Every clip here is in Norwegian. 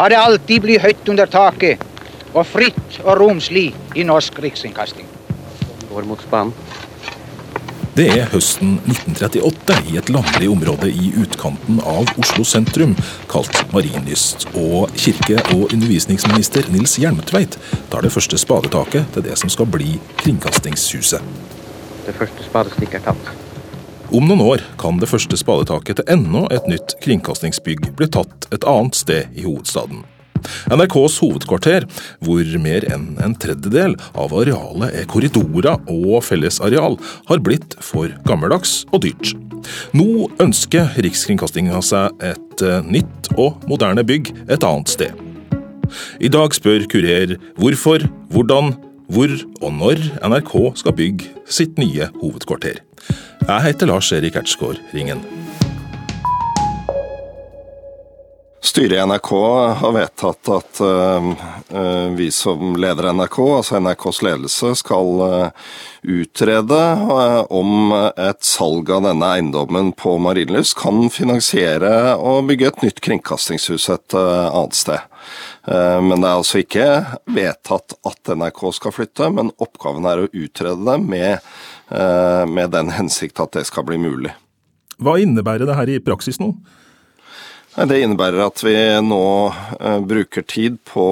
La det alltid bli høyt under taket og fritt og romslig i norsk riksinnkasting. Går mot spanen. Det er høsten 1938 i et landlig område i utkanten av Oslo sentrum, kalt Marienlyst, og kirke- og undervisningsminister Nils Hjelmtveit tar det første spadetaket til det som skal bli Kringkastingshuset. Det første spadestikket er tatt. Om noen år kan det første spadetaket til enda et nytt kringkastingsbygg bli tatt et annet sted i hovedstaden. NRKs hovedkvarter, hvor mer enn en tredjedel av arealet er korridorer og fellesareal, har blitt for gammeldags og dyrt. Nå ønsker Rikskringkastinga seg et eh, nytt og moderne bygg et annet sted. I dag spør Kurer hvorfor, hvordan, hvor og når NRK skal bygge sitt nye hovedkvarter. Jeg heter Lars Erik Ertsgaard Ringen. Styret i NRK har vedtatt at uh, vi som leder NRK, altså NRKs ledelse, skal uh, utrede om et salg av denne eiendommen på Marienlyst kan finansiere og bygge et nytt kringkastingshus et annet sted. Men det er altså ikke vedtatt at NRK skal flytte, men oppgaven er å utrede det med, med den hensikt at det skal bli mulig. Hva innebærer det her i praksis nå? Det innebærer at vi nå uh, bruker tid på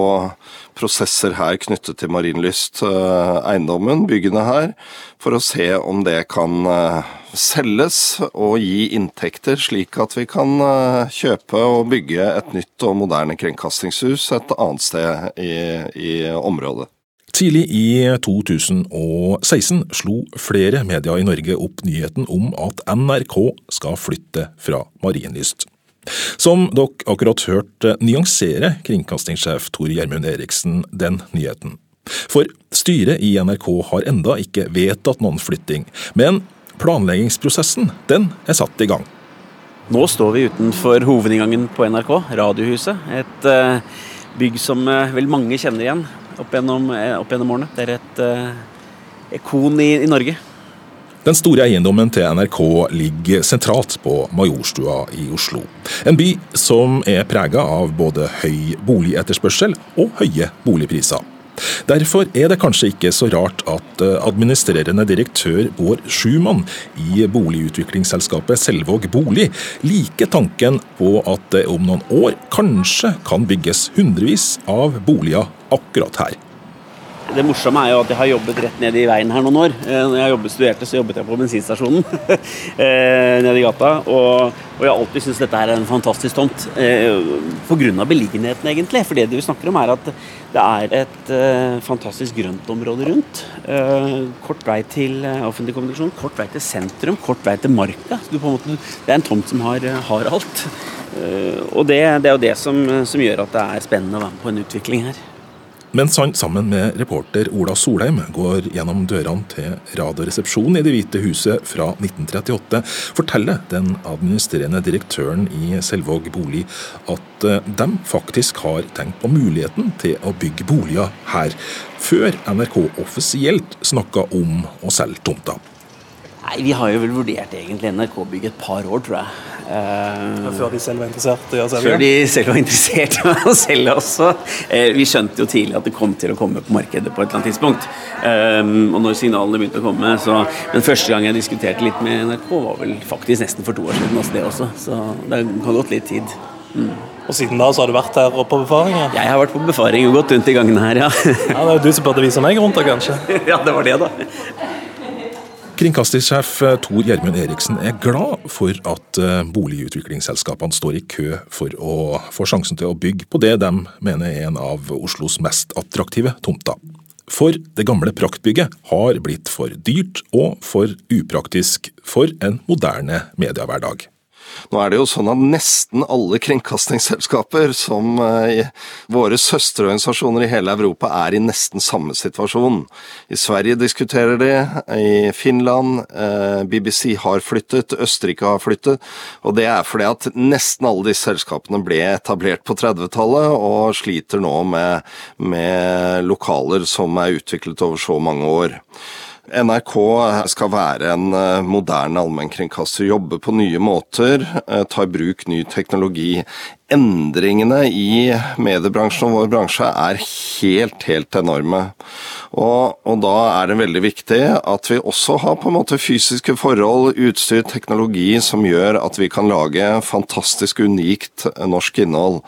prosesser her knyttet til Marienlyst, uh, eiendommen, byggene her, for å se om det kan selges og gi inntekter, slik at vi kan kjøpe og bygge et nytt og moderne kringkastingshus et annet sted i, i området. Tidlig i 2016 slo flere medier i Norge opp nyheten om at NRK skal flytte fra Marienlyst. Som dere akkurat hørte, nyanserer kringkastingssjef Tor Gjermund Eriksen den nyheten. For styret i NRK har enda ikke vedtatt noen flytting, men planleggingsprosessen den er satt i gang. Nå står vi utenfor hovedinngangen på NRK, Radiohuset. Et uh, bygg som uh, vel mange kjenner igjen opp gjennom, uh, opp gjennom årene. Det er et ikon i, i Norge. Den store eiendommen til NRK ligger sentralt på Majorstua i Oslo. En by som er prega av både høy boligetterspørsel og høye boligpriser. Derfor er det kanskje ikke så rart at eh, administrerende direktør Bård Schumann i boligutviklingsselskapet Selvåg Bolig liker tanken på at det om noen år kanskje kan bygges hundrevis av boliger akkurat her. Det morsomme er jo at jeg har jobbet rett ned i veien her noen år. Eh, når jeg jobbet, studerte, så jobbet jeg på bensinstasjonen eh, nede i gata. Og, og jeg har alltid syntes dette er en fantastisk tomt. Eh, Pga. beliggenheten, egentlig. For det vi snakker om, er at det er et fantastisk grøntområde rundt. Kort vei til offentlig kommunikasjon, kort vei til sentrum, kort vei til marka. Måte, det er en tomt som har, har alt. og det, det, er jo det som, som gjør at det er spennende å være med på en utvikling her. Mens han sammen med reporter Ola Solheim går gjennom dørene til Radioresepsjonen i Det hvite huset fra 1938, forteller den administrerende direktøren i Selvåg bolig at eh, de faktisk har tenkt på muligheten til å bygge boliger her, før NRK offisielt snakka om å selge tomta. Nei, Vi har jo vel vurdert egentlig NRK-bygg et par år, tror jeg. Uh, før de selv var interessert i å selge? Før de selv var interessert i å selge også. Uh, vi skjønte jo tidlig at det kom til å komme på markedet på et eller annet tidspunkt. Uh, og når signalene begynte å komme så, Men første gang jeg diskuterte litt med NRK, var vel faktisk nesten for to år siden. Også det også, Så det har gått litt tid. Mm. Og siden da så har du vært her på befaring? Ja? Jeg har vært på befaring og gått rundt i gangene her, ja. ja det er jo du som burde vise meg rundt da, kanskje? ja, det var det, da. Kringkastingssjef eh, Tor Gjermund Eriksen er glad for at eh, boligutviklingsselskapene står i kø for å få sjansen til å bygge på det de mener er en av Oslos mest attraktive tomter. For det gamle praktbygget har blitt for dyrt og for upraktisk for en moderne mediehverdag. Nå er det jo sånn at nesten alle kringkastingsselskaper, som eh, våre søsterorganisasjoner i hele Europa, er i nesten samme situasjon. I Sverige diskuterer de, i Finland, eh, BBC har flyttet, Østerrike har flyttet. Og det er fordi at nesten alle disse selskapene ble etablert på 30-tallet, og sliter nå med, med lokaler som er utviklet over så mange år. NRK skal være en eh, moderne allmennkringkaster, jobbe på nye måter, eh, ta i bruk ny teknologi. Endringene i mediebransjen og vår bransje er helt, helt enorme. Og, og, da er det veldig viktig at vi også har på en måte fysiske forhold, utstyr, teknologi som gjør at vi kan lage fantastisk unikt norsk innhold.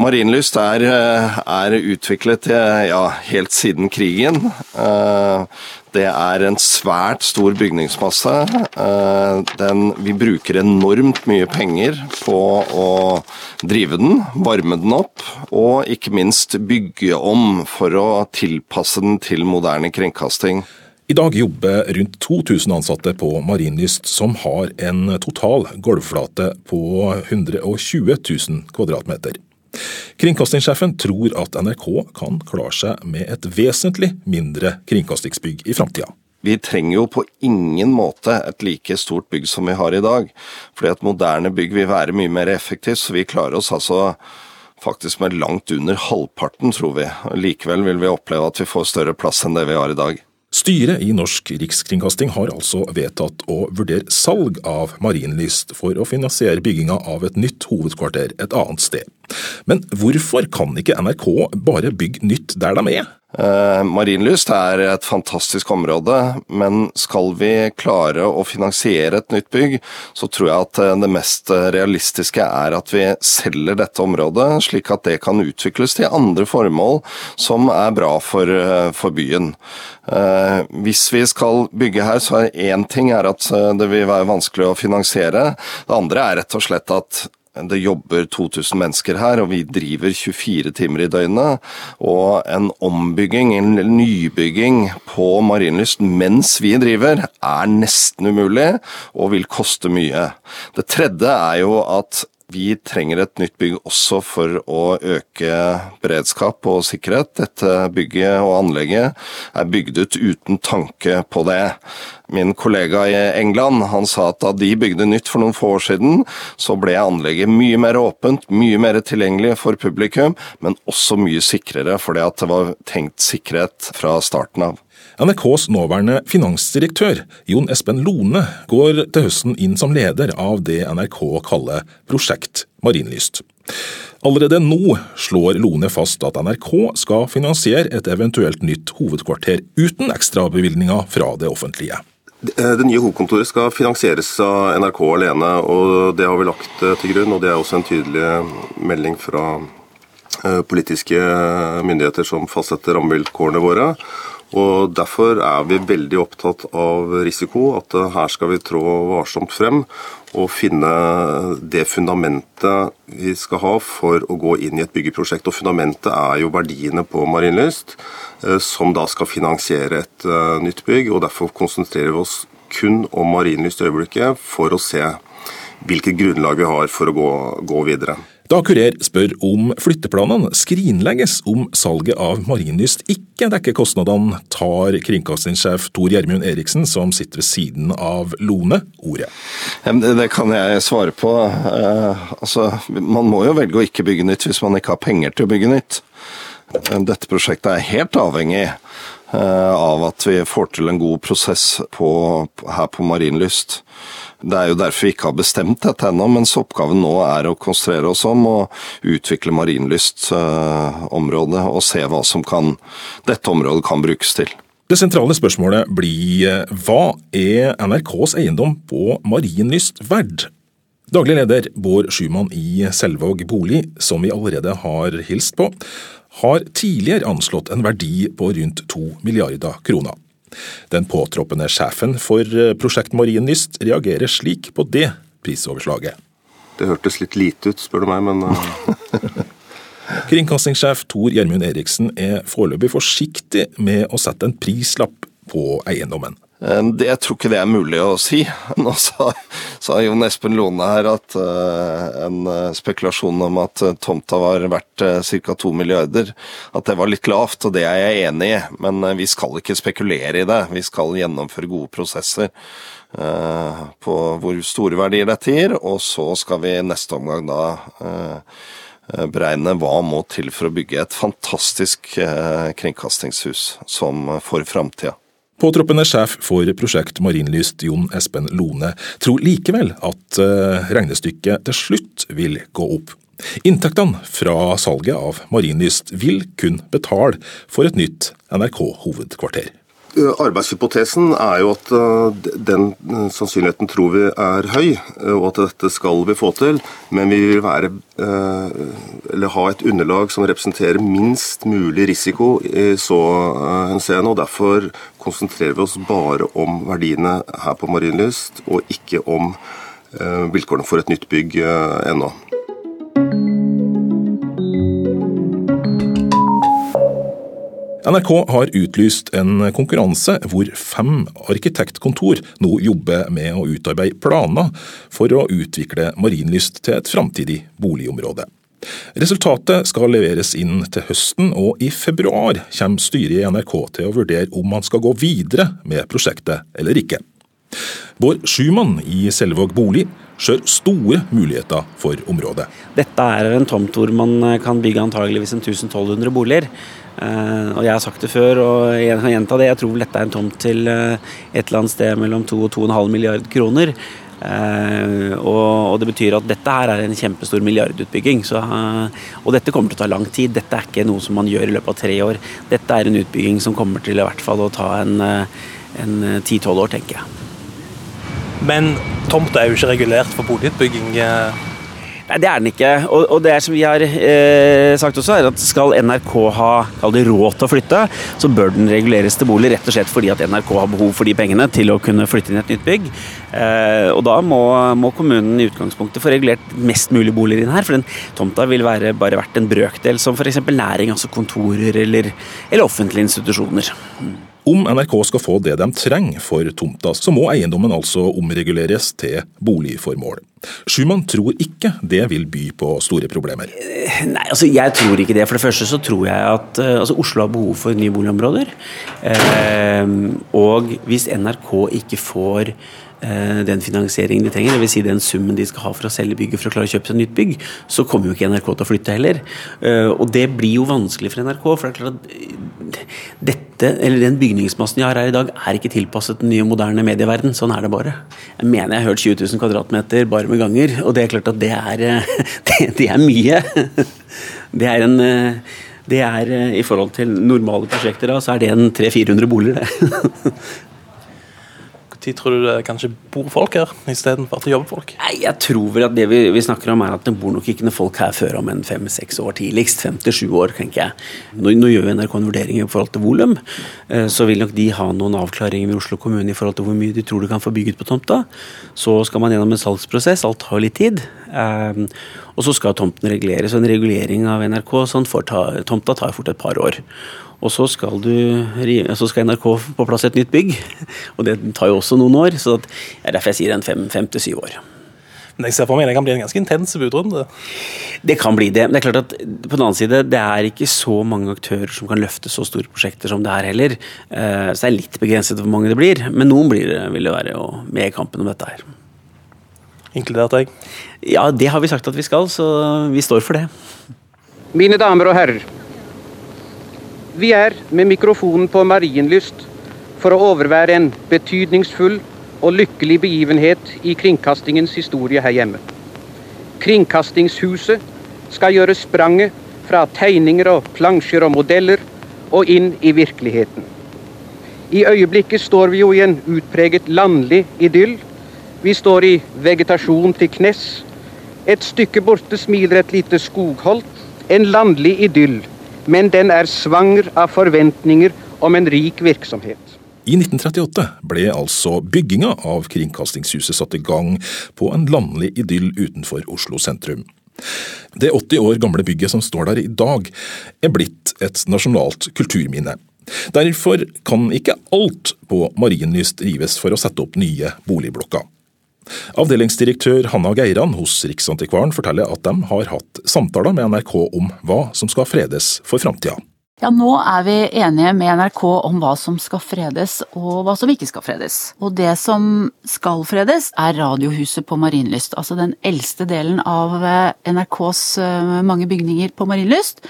Marienlyst er, eh, er utviklet ja, helt siden krigen. Det er en svært stor bygningsmasse. Eh, den, vi bruker enormt mye penger på å drive den, varme den opp, og ikke minst bygge om for å tilpasse den til moderne kringkasting. I dag jobber rundt 2000 ansatte på Marienlyst, som har en total gulvflate på 120 000 kvadratmeter. Kringkastingssjefen tror at NRK kan klare seg med et vesentlig mindre kringkastingsbygg i framtida. Vi trenger jo på ingen måte et like stort bygg som vi har i dag. Fordi et moderne bygg vil være mye mer effektivt, så vi klarer oss altså faktisk med langt under halvparten, tror vi. Likevel vil vi oppleve at vi får større plass enn det vi har i dag. Styret i Norsk Rikskringkasting har altså vedtatt å vurdere salg av Marienlyst for å finansiere bygginga av et nytt hovedkvarter et annet sted. Men hvorfor kan ikke NRK bare bygge nytt der de er? Eh, Marienlyst er et fantastisk område, men skal vi klare å finansiere et nytt bygg, så tror jeg at eh, det mest realistiske er at vi selger dette området, slik at det kan utvikles til andre formål som er bra for, eh, for byen. Hvis vi skal bygge her, så er én ting at det vil være vanskelig å finansiere. Det andre er rett og slett at det jobber 2000 mennesker her, og vi driver 24 timer i døgnet. Og en ombygging, en nybygging på Marienlyst mens vi driver, er nesten umulig og vil koste mye. Det tredje er jo at vi trenger et nytt bygg også for å øke beredskap og sikkerhet. Dette bygget og anlegget er bygd ut uten tanke på det. Min kollega i England han sa at da de bygde nytt for noen få år siden, så ble anlegget mye mer åpent, mye mer tilgjengelig for publikum, men også mye sikrere, fordi det var tenkt sikkerhet fra starten av. NRKs nåværende finansdirektør, Jon Espen Lone, går til høsten inn som leder av det NRK kaller Prosjekt Marienlyst. Allerede nå slår Lone fast at NRK skal finansiere et eventuelt nytt hovedkvarter uten ekstrabevilgninger fra det offentlige. Det nye hovedkontoret skal finansieres av NRK alene, og det har vi lagt til grunn. og Det er også en tydelig melding fra eh, politiske myndigheter som fastsetter rammevilkårene våre. Og Derfor er vi veldig opptatt av risiko, at her skal vi trå varsomt frem og finne det fundamentet vi skal ha for å gå inn i et byggeprosjekt. Og Fundamentet er jo verdiene på Marienlyst, eh, som da skal finansiere et eh, nytt bygg. og Derfor konsentrerer vi oss kun om Marienlyst i øyeblikket, for å se hvilket grunnlag vi har for å gå, gå videre. Da Kurer spør om flytteplanene skrinlegges om salget av Marienlyst ikke dekker kostnadene, tar kringkastingssjef Tor Gjermund Eriksen, som sitter ved siden av Lone, ordet. Det kan jeg svare på. Eh, altså, man må jo velge å ikke bygge nytt hvis man ikke har penger til å bygge nytt. Dette prosjektet er helt avhengig av at vi får til en god prosess på, her på Marienlyst. Det er jo derfor vi ikke har bestemt dette ennå, mens oppgaven nå er å konsentrere oss om å utvikle Marienlyst-området og se hva som kan, dette området kan brukes til. Det sentrale spørsmålet blir hva er NRKs eiendom på Marienlyst verd? Daglig leder Bård Schumann i Selvåg bolig, som vi allerede har hilst på, har tidligere anslått en verdi på rundt to milliarder kroner. Den påtroppende sjefen for eh, Prosjekt Marienlyst reagerer slik på det prisoverslaget. Det hørtes litt lite ut, spør du meg, men uh... Kringkastingssjef Tor Gjermund Eriksen er foreløpig forsiktig med å sette en prislapp på eiendommen. Eh, det, jeg tror ikke det er mulig å si. Nå sa, sa Jon Espen Lone her at uh, en uh, spekulasjon om at uh, tomta var verdt uh, ca. to milliarder, at det var litt lavt, og det er jeg enig i. Men vi skal ikke spekulere i det. Vi skal gjennomføre gode prosesser på hvor store verdier dette gir, og så skal vi neste omgang da beregne hva må til for å bygge et fantastisk kringkastingshus som for framtida. Påtroppende sjef for Prosjekt Marinlyst, Jon Espen Lone, tror likevel at eh, regnestykket til slutt vil gå opp. Inntektene fra salget av Marinlyst vil kun betale for et nytt NRK-hovedkvarter. Eh, arbeidshypotesen er jo at eh, den eh, sannsynligheten tror vi er høy, og at dette skal vi få til. Men vi vil være, ha et underlag som representerer minst mulig risiko i så henseende. og Derfor konsentrerer vi oss bare om verdiene her på Marienlyst, og ikke om vilkårene for et nytt bygg ennå. NRK har utlyst en konkurranse hvor fem arkitektkontor nå jobber med å utarbeide planer for å utvikle Marienlyst til et framtidig boligområde. Resultatet skal leveres inn til høsten, og i februar kommer styret i NRK til å vurdere om man skal gå videre med prosjektet eller ikke. Bård Schumann i Selvåg bolig ser store muligheter for området. Dette er en tomt hvor man kan bygge antageligvis 1200 boliger. Uh, og Jeg har sagt det før, og jeg kan gjenta det. Jeg tror dette er en tomt til uh, et eller annet sted mellom 2 og 2,5 milliard kroner. Uh, og, og, det betyr at dette her er en kjempestor milliardutbygging. Så, og dette kommer til å ta lang tid. Dette er ikke noe som man gjør i løpet av tre år. Dette er en utbygging som kommer til i hvert fall å ta en, 10-12 år, tenker jeg. Men tomta er jo ikke regulert for boligutbygging. Nei, Det er den ikke. Og, og det som vi har eh, sagt også, er at skal NRK ha det, råd til å flytte, så bør den reguleres til bolig, rett og slett fordi at NRK har behov for de pengene til å kunne flytte inn et nytt bygg. Eh, og da må, må, kommunen i utgangspunktet få regulert mest mulig boliger inn her, for den tomta vil være bare verdt en brøkdel som f.eks. næring, altså kontorer eller, eller offentlige institusjoner. Om NRK skal få det de trenger for tomta, så må eiendommen altså omreguleres til boligformål. Schumann tror ikke det vil by på store problemer. Nei, altså jeg tror ikke det. For det første så tror jeg at eh, altså Oslo har behov for nye boligområder. Eh, og hvis NRK ikke får Eh, den finansieringen de trenger, dvs. Si den summen de skal ha for å selge bygget for å klare å kjøpe seg nytt bygg, så kommer jo ikke NRK til å flytte heller. Og det blir jo vanskelig for NRK. for det er klart at dette, eller Den bygningsmassen jeg har her i dag, er ikke tilpasset den nye, moderne medieverden. Sånn er det bare. Jeg mener jeg har hørt 20 000 kvadratmeter bare med ganger, og det er klart at det er, det, det er mye. Det er en det er, I forhold til normale prosjekter da, så er det en 300-400 boliger, det. Når tror du det kanskje bor folk her, istedenfor at det jobber folk? Nei, Jeg tror vel at det vi, vi, snakker om er at det bor nok ikke noen folk her før om en fem-seks år tidligst. Fem til sju år, tenker jeg. Nå, nå gjør NRK en vurdering i forhold til volum. Eh, så vil nok de ha noen avklaringer ved Oslo kommune i forhold til hvor mye de tror de kan få bygget på tomta. Så skal man gjennom en salgsprosess. Alt tar litt tid. Eh, og så skal tomten reguleres. Og en regulering av NRK sånn ta, tomta tar fort et par år. Og så skal, du, så skal, NRK på plass et nytt bygg. Og det tar jo også noen år. Så det er derfor jeg sier en fem, fem til syv år. Men jeg ser for meg det kan bli en ganske intens budrunde? Det kan bli det. Men det er klart at på den annen side, det er ikke så mange aktører som kan løfte så store prosjekter som det er heller. Eh, så det er litt begrenset hvor mange det blir. Men noen blir det, vil det være med i kampen om dette her. Inkludert deg? Ja, det har vi sagt at vi skal, så vi står for det. Mine damer og herrer. Vi er med mikrofonen på Marienlyst for å overvære en betydningsfull og lykkelig begivenhet i kringkastingens historie her hjemme. Kringkastingshuset skal gjøre spranget fra tegninger og plansjer og modeller og inn i virkeligheten. I øyeblikket står vi jo i en utpreget landlig idyll. Vi står i vegetasjon til knes. Et stykke borte smiler et lite skogholt. En landlig idyll men den er svanger av forventninger om en rik virksomhet. I 1938 ble altså bygginga av Kringkastingshuset satt i gang på en landlig idyll utenfor Oslo sentrum. Det 80 år gamle bygget som står der i dag, er blitt et nasjonalt kulturminne. Derfor kan ikke alt på Marienlyst rives for å sette opp nye boligblokker. Avdelingsdirektør Hanna Geiran hos Riksantikvaren forteller at de har hatt samtaler med NRK om hva som skal fredes for framtida. Ja, nå er vi enige med NRK om hva som skal fredes og hva som ikke skal fredes. Og det som skal fredes er Radiohuset på Marienlyst, altså den eldste delen av eh, NRKs eh, mange bygninger på Marienlyst.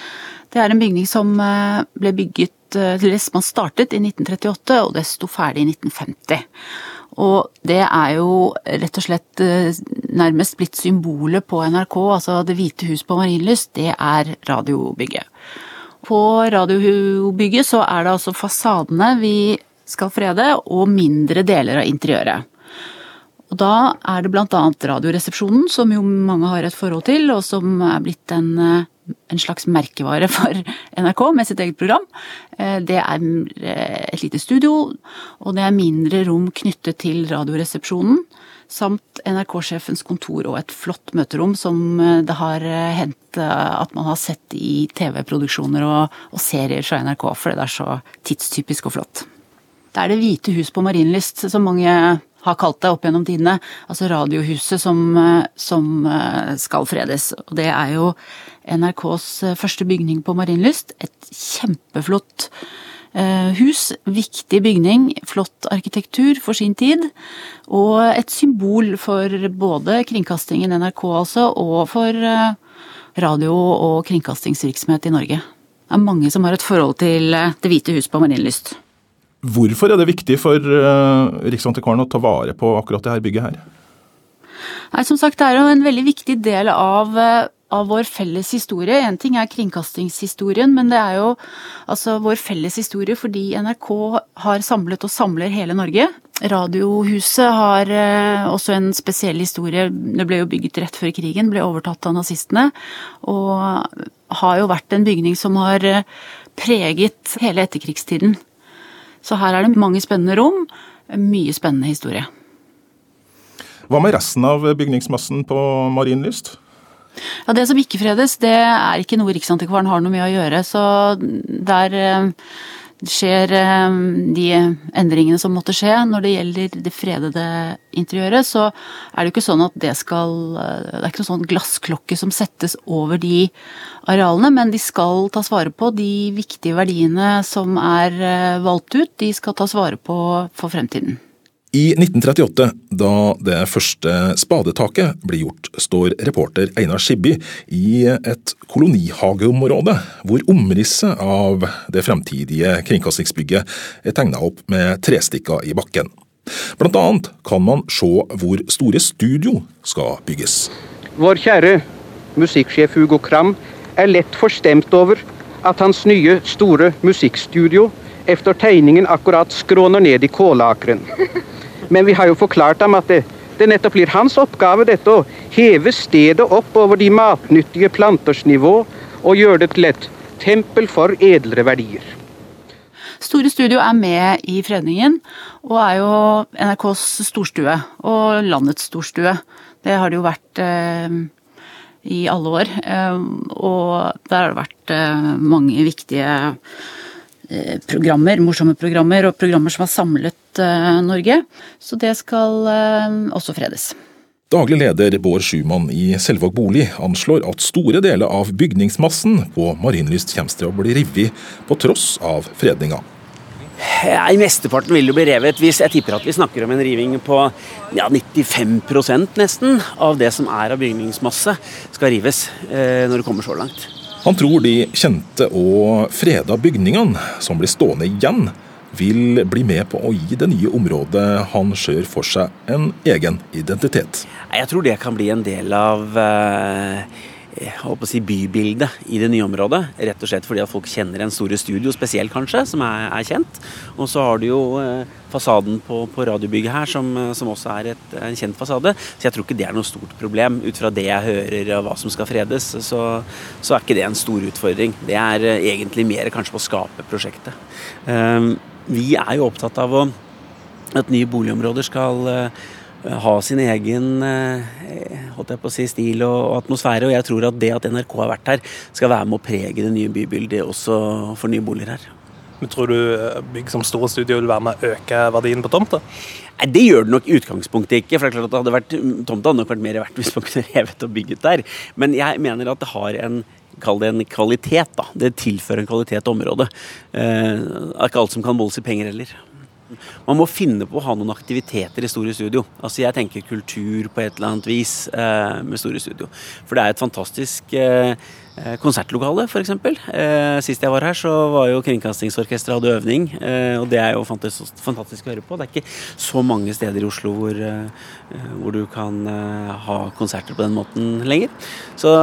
Det er en bygning som eh, ble bygget eller man startet i 1938, og det sto ferdig i 1950. Og det er jo rett og slett nærmest blitt symbolet på NRK, altså Det hvite hus på Marienlyst, det er radiobygget. På radiobygget så er det altså fasadene vi skal frede, og mindre deler av interiøret. Og da er det annet Radioresepsjonen, som jo mange har et forhold til, og som er blitt en, en slags merkevare for NRK med sitt eget program. Eh, det er eh, et lite studio, og det er mindre rom knyttet til Radioresepsjonen. Samt NRK-sjefens kontor og et flott møterom som eh, det har hendt at man har sett i TV-produksjoner og, og serier fra NRK, fordi det er så tidstypisk og flott. Det er Det hvite hus på Marienlyst, som mange har kalt det opp gjennom tidene. Altså Radiohuset som, som eh, skal fredes. Og det er jo NRKs eh, første bygning på Marienlyst. Et kjempeflott eh, hus. Viktig bygning. Flott arkitektur for sin tid. Og et symbol for både kringkastingen NRK altså, og for radio- og kringkastingsvirksomhet i Norge. Det er mange som har et forhold til Det hvite hus på Marienlyst. Hvorfor er det viktig for uh, Riksantikvaren å ta vare på akkurat det her bygget her? Nei, som sagt, Det er jo en veldig viktig del av, eh, av vår felles historie. En ting er kringkastingshistorien, men det er jo altså vår felles historie fordi NRK har samlet og samler hele Norge. Radiohuset har uh, også en spesiell historie. Det ble jo bygget rett før krigen, ble overtatt av nazistene. Og har jo vært en bygning som har preget hele etterkrigstiden. Så her er det mange spennende rom, mye spennende historie. Hva med resten av bygningsmassen på Marienlyst? Ja, Det som ikke fredes, det er ikke noe Riksantikvaren har noe med å gjøre. Så der eh, skjer eh, de endringene som måtte skje. Når det gjelder det fredede interiøret, så er det jo ikke sånn at det skal eh, Det er ikke noen sånn glassklokke som settes over de arealene, men de skal tas vare på. De viktige verdiene som er valgt ut, de skal tas vare på for fremtiden. I 1938, da det første spadetaket blir gjort, står reporter Einar Skibby i et kolonihageområde, hvor omrisset av det fremtidige kringkastingsbygget er tegna opp med trestikker i bakken. Blant annet kan man se hvor store studio skal bygges. Vår kjære musikksjef Hugo Kram er lett forstemt over at hans nye, store musikkstudio efter tegningen akkurat skråner ned i kålakeren. Men vi har jo forklart ham at det, det nettopp blir hans oppgave dette å heve stedet opp over de matnyttige planters nivå og gjøre det til et tempel for edlere verdier. Store Studio er med i fredningen, og er jo NRKs storstue. Og landets storstue. Det har det jo vært eh, i alle år. Eh, og der har det vært eh, mange viktige programmer, morsomme programmer og programmer som har samlet eh, Norge. Så det skal eh, også fredes. Daglig leder Bård Schumann i Selvåg bolig anslår at store deler av bygningsmassen på Marienlyst kommer til å bli revet på tross av fredninga. Ja, I mesteparten vil det bli revet. Hvis jeg tipper at vi snakker om en riving på ja, 95% nesten av det som er av bygningsmasse, skal rives eh, når det kommer så langt. Han tror de kjente og freda bygningene som blir stående igjen, vil bli med på å gi det nye området han ser for seg en egen identitet. Jeg tror det kan bli en del av eh, si, bybildet i det nye området. Rett og slett fordi at folk kjenner en store studio spesielt, kanskje, som er, er kjent. Og så har du jo eh, fasaden på, på radiobygget her, som, eh, som også er et, en kjent fasade. Så jeg tror ikke det er noe stort problem. Ut fra det jeg hører og hva som skal fredes, så, så er ikke det en stor utfordring. Det er eh, egentlig mer kanskje på å skape prosjektet. Eh, vi er jo opptatt av å, at nye boligområder skal uh, ha sin egen eh, holdt jeg på å si, stil og atmosfære. Og jeg tror at det at NRK har vært her, skal være med å prege det nye bybildet også for nye boliger her. Men Tror du eh, bygg som store studio vil være med å øke verdien på tomta? Nei, Det gjør det nok i utgangspunktet ikke. for det er klart at det hadde vært, Tomta hadde nok vært mer verdt hvis man kunne revet og bygget der. Men jeg mener at det har en Kall det en kvalitet. da. Det tilfører en kvalitet til området. Eh, det er ikke alt som kan måles i penger heller. Man må finne på å ha noen aktiviteter i Store Studio. Altså Jeg tenker kultur på et eller annet vis eh, med Store Studio. For det er et fantastisk eh, eh konsertlokale, f.eks. Eh, sist jeg var her, så var jo Kringkastingsorkesteret hadde øvning. Eh, og det er jo fantastisk, å høre på. Det er ikke så mange steder i Oslo hvor, eh, hvor du kan eh, ha konserter på den måten lenger. Så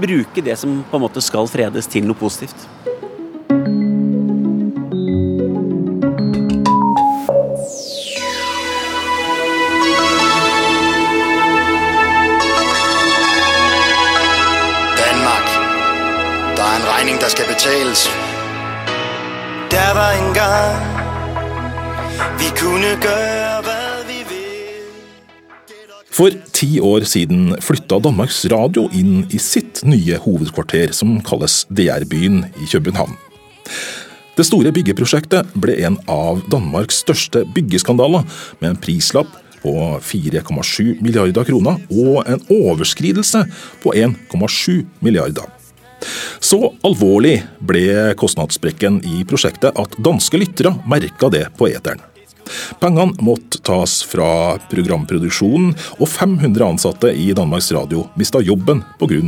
bruke det som på en måte skal fredes, til noe positivt. Kunne gøre hva vi vil. For ti år siden flytta Danmarks Radio inn i sitt nye hovedkvarter, som kalles DR-byen i København. Det store byggeprosjektet ble en av Danmarks største byggeskandaler, med en prislapp på 4,7 milliarder kroner og en overskridelse på 1,7 milliarder. Så alvorlig ble kostnadssprekken i prosjektet at danske lyttere merka det på eteren. Pengene måtte tas fra programproduksjonen, og 500 ansatte i Danmarks Radio mista jobben pga.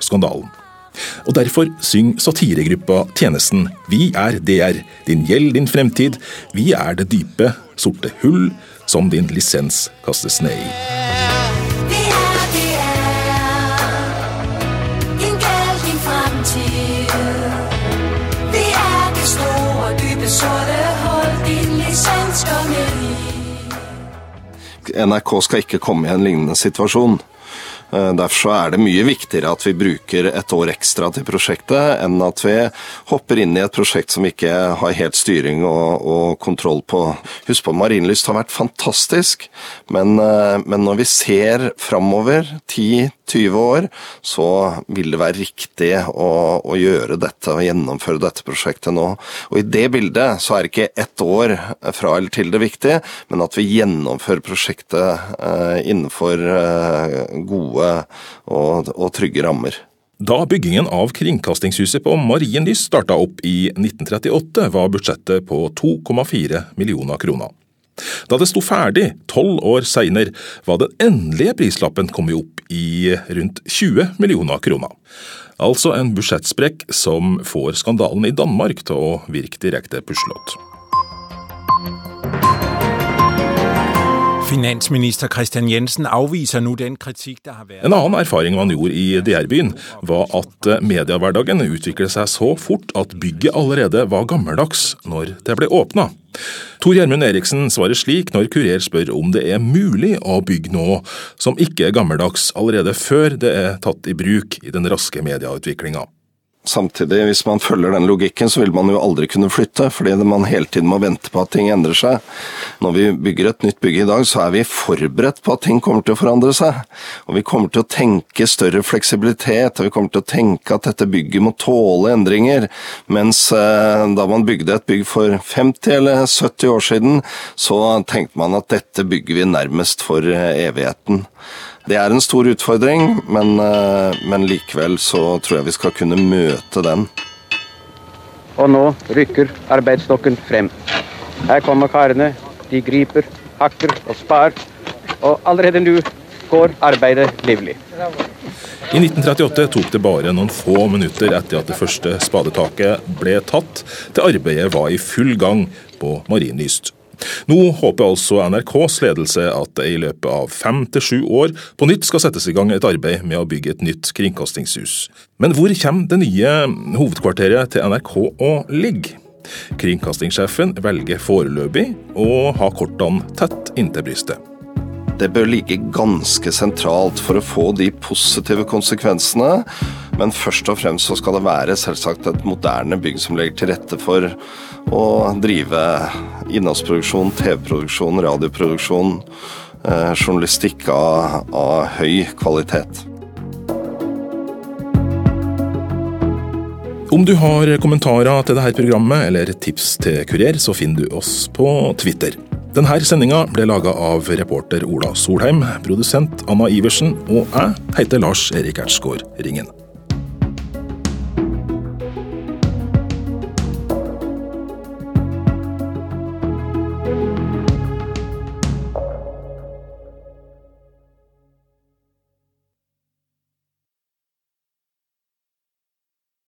skandalen. Og Derfor synger satiregruppa Tjenesten Vi er DR, din gjeld, din fremtid. Vi er det dype, sorte hull som din lisens kastes ned i. NRK skal ikke komme i en lignende situasjon. Eh, derfor er det mye viktigere at vi bruker et år ekstra til prosjektet, enn at vi hopper inn i et prosjekt som ikke har helt styring og, og kontroll på. Husk på, Marienlyst har vært fantastisk, men, eh, men når vi ser framover, 10-20 år, så vil det være riktig å, å, gjøre dette og gjennomføre dette prosjektet nå. Og i det bildet så er ikke ett år fra eller til det viktige, men at vi gjennomfører prosjektet eh, innenfor gode gode og, og trygge rammer. Da byggingen av Kringkastingshuset på Marienlyst starta opp i 1938, var budsjettet på 2,4 millioner kroner. Da det sto ferdig tolv år seinere, var den endelige prislappen kommet opp i rundt 20 millioner kroner. Altså en budsjettsprekk som får skandalen i Danmark til å virke direkte puslete. Finansminister Christian Jensen avviser nå den kritikk det har vært En annen erfaring man gjorde i DR-byen, var at mediehverdagen utviklet seg så fort at bygget allerede var gammeldags når det ble åpna. Tor Gjermund Eriksen svarer slik når Kurer spør om det er mulig å bygge noe som ikke er gammeldags, allerede før det er tatt i bruk i den raske medieutviklinga. Samtidig, hvis man følger den logikken, så vil man jo aldri kunne flytte, fordi man hele tiden må vente på at ting endrer seg. Når vi bygger et nytt bygg i dag, så er vi forberedt på at ting kommer til å forandre seg. Og vi kommer til å tenke større fleksibilitet, og vi kommer til å tenke at dette bygget må tåle endringer. Mens eh, da man bygde et bygg for 50 eller 70 år siden, så tenkte man at dette bygger vi nærmest for eh, evigheten. Det er en stor utfordring, men, eh, men, likevel så tror jeg vi skal kunne møte den. Og nå rykker arbeidsstokken frem. Her kommer karene. De griper, hakker og spar. Og allerede nå går arbeidet livlig. I 1938 tok det bare noen få minutter etter at det første spadetaket ble tatt, til arbeidet var i full gang på Marienlyst. Nå håper altså NRKs ledelse at det i løpet av fem til sju år på nytt skal settes i gang et arbeid med å bygge et nytt kringkastingshus. Men hvor kommer det nye hovedkvarteret til NRK å ligge? Kringkastingssjefen velger foreløpig å ha kortene tett inntil brystet. Det bør ligge ganske sentralt for å få de positive konsekvensene. Men først og fremst så skal det være selvsagt et moderne bygg som legger til rette for å drive innholdsproduksjon, TV-produksjon, radioproduksjon, eh, journalistikk av, av høy kvalitet. Om du har kommentarer til dette programmet eller tips til Kurer, så finner du oss på Twitter. Denne sendinga ble laga av reporter Ola Solheim, produsent Anna Iversen og jeg heter Lars Erik Ertsgaard Ringen.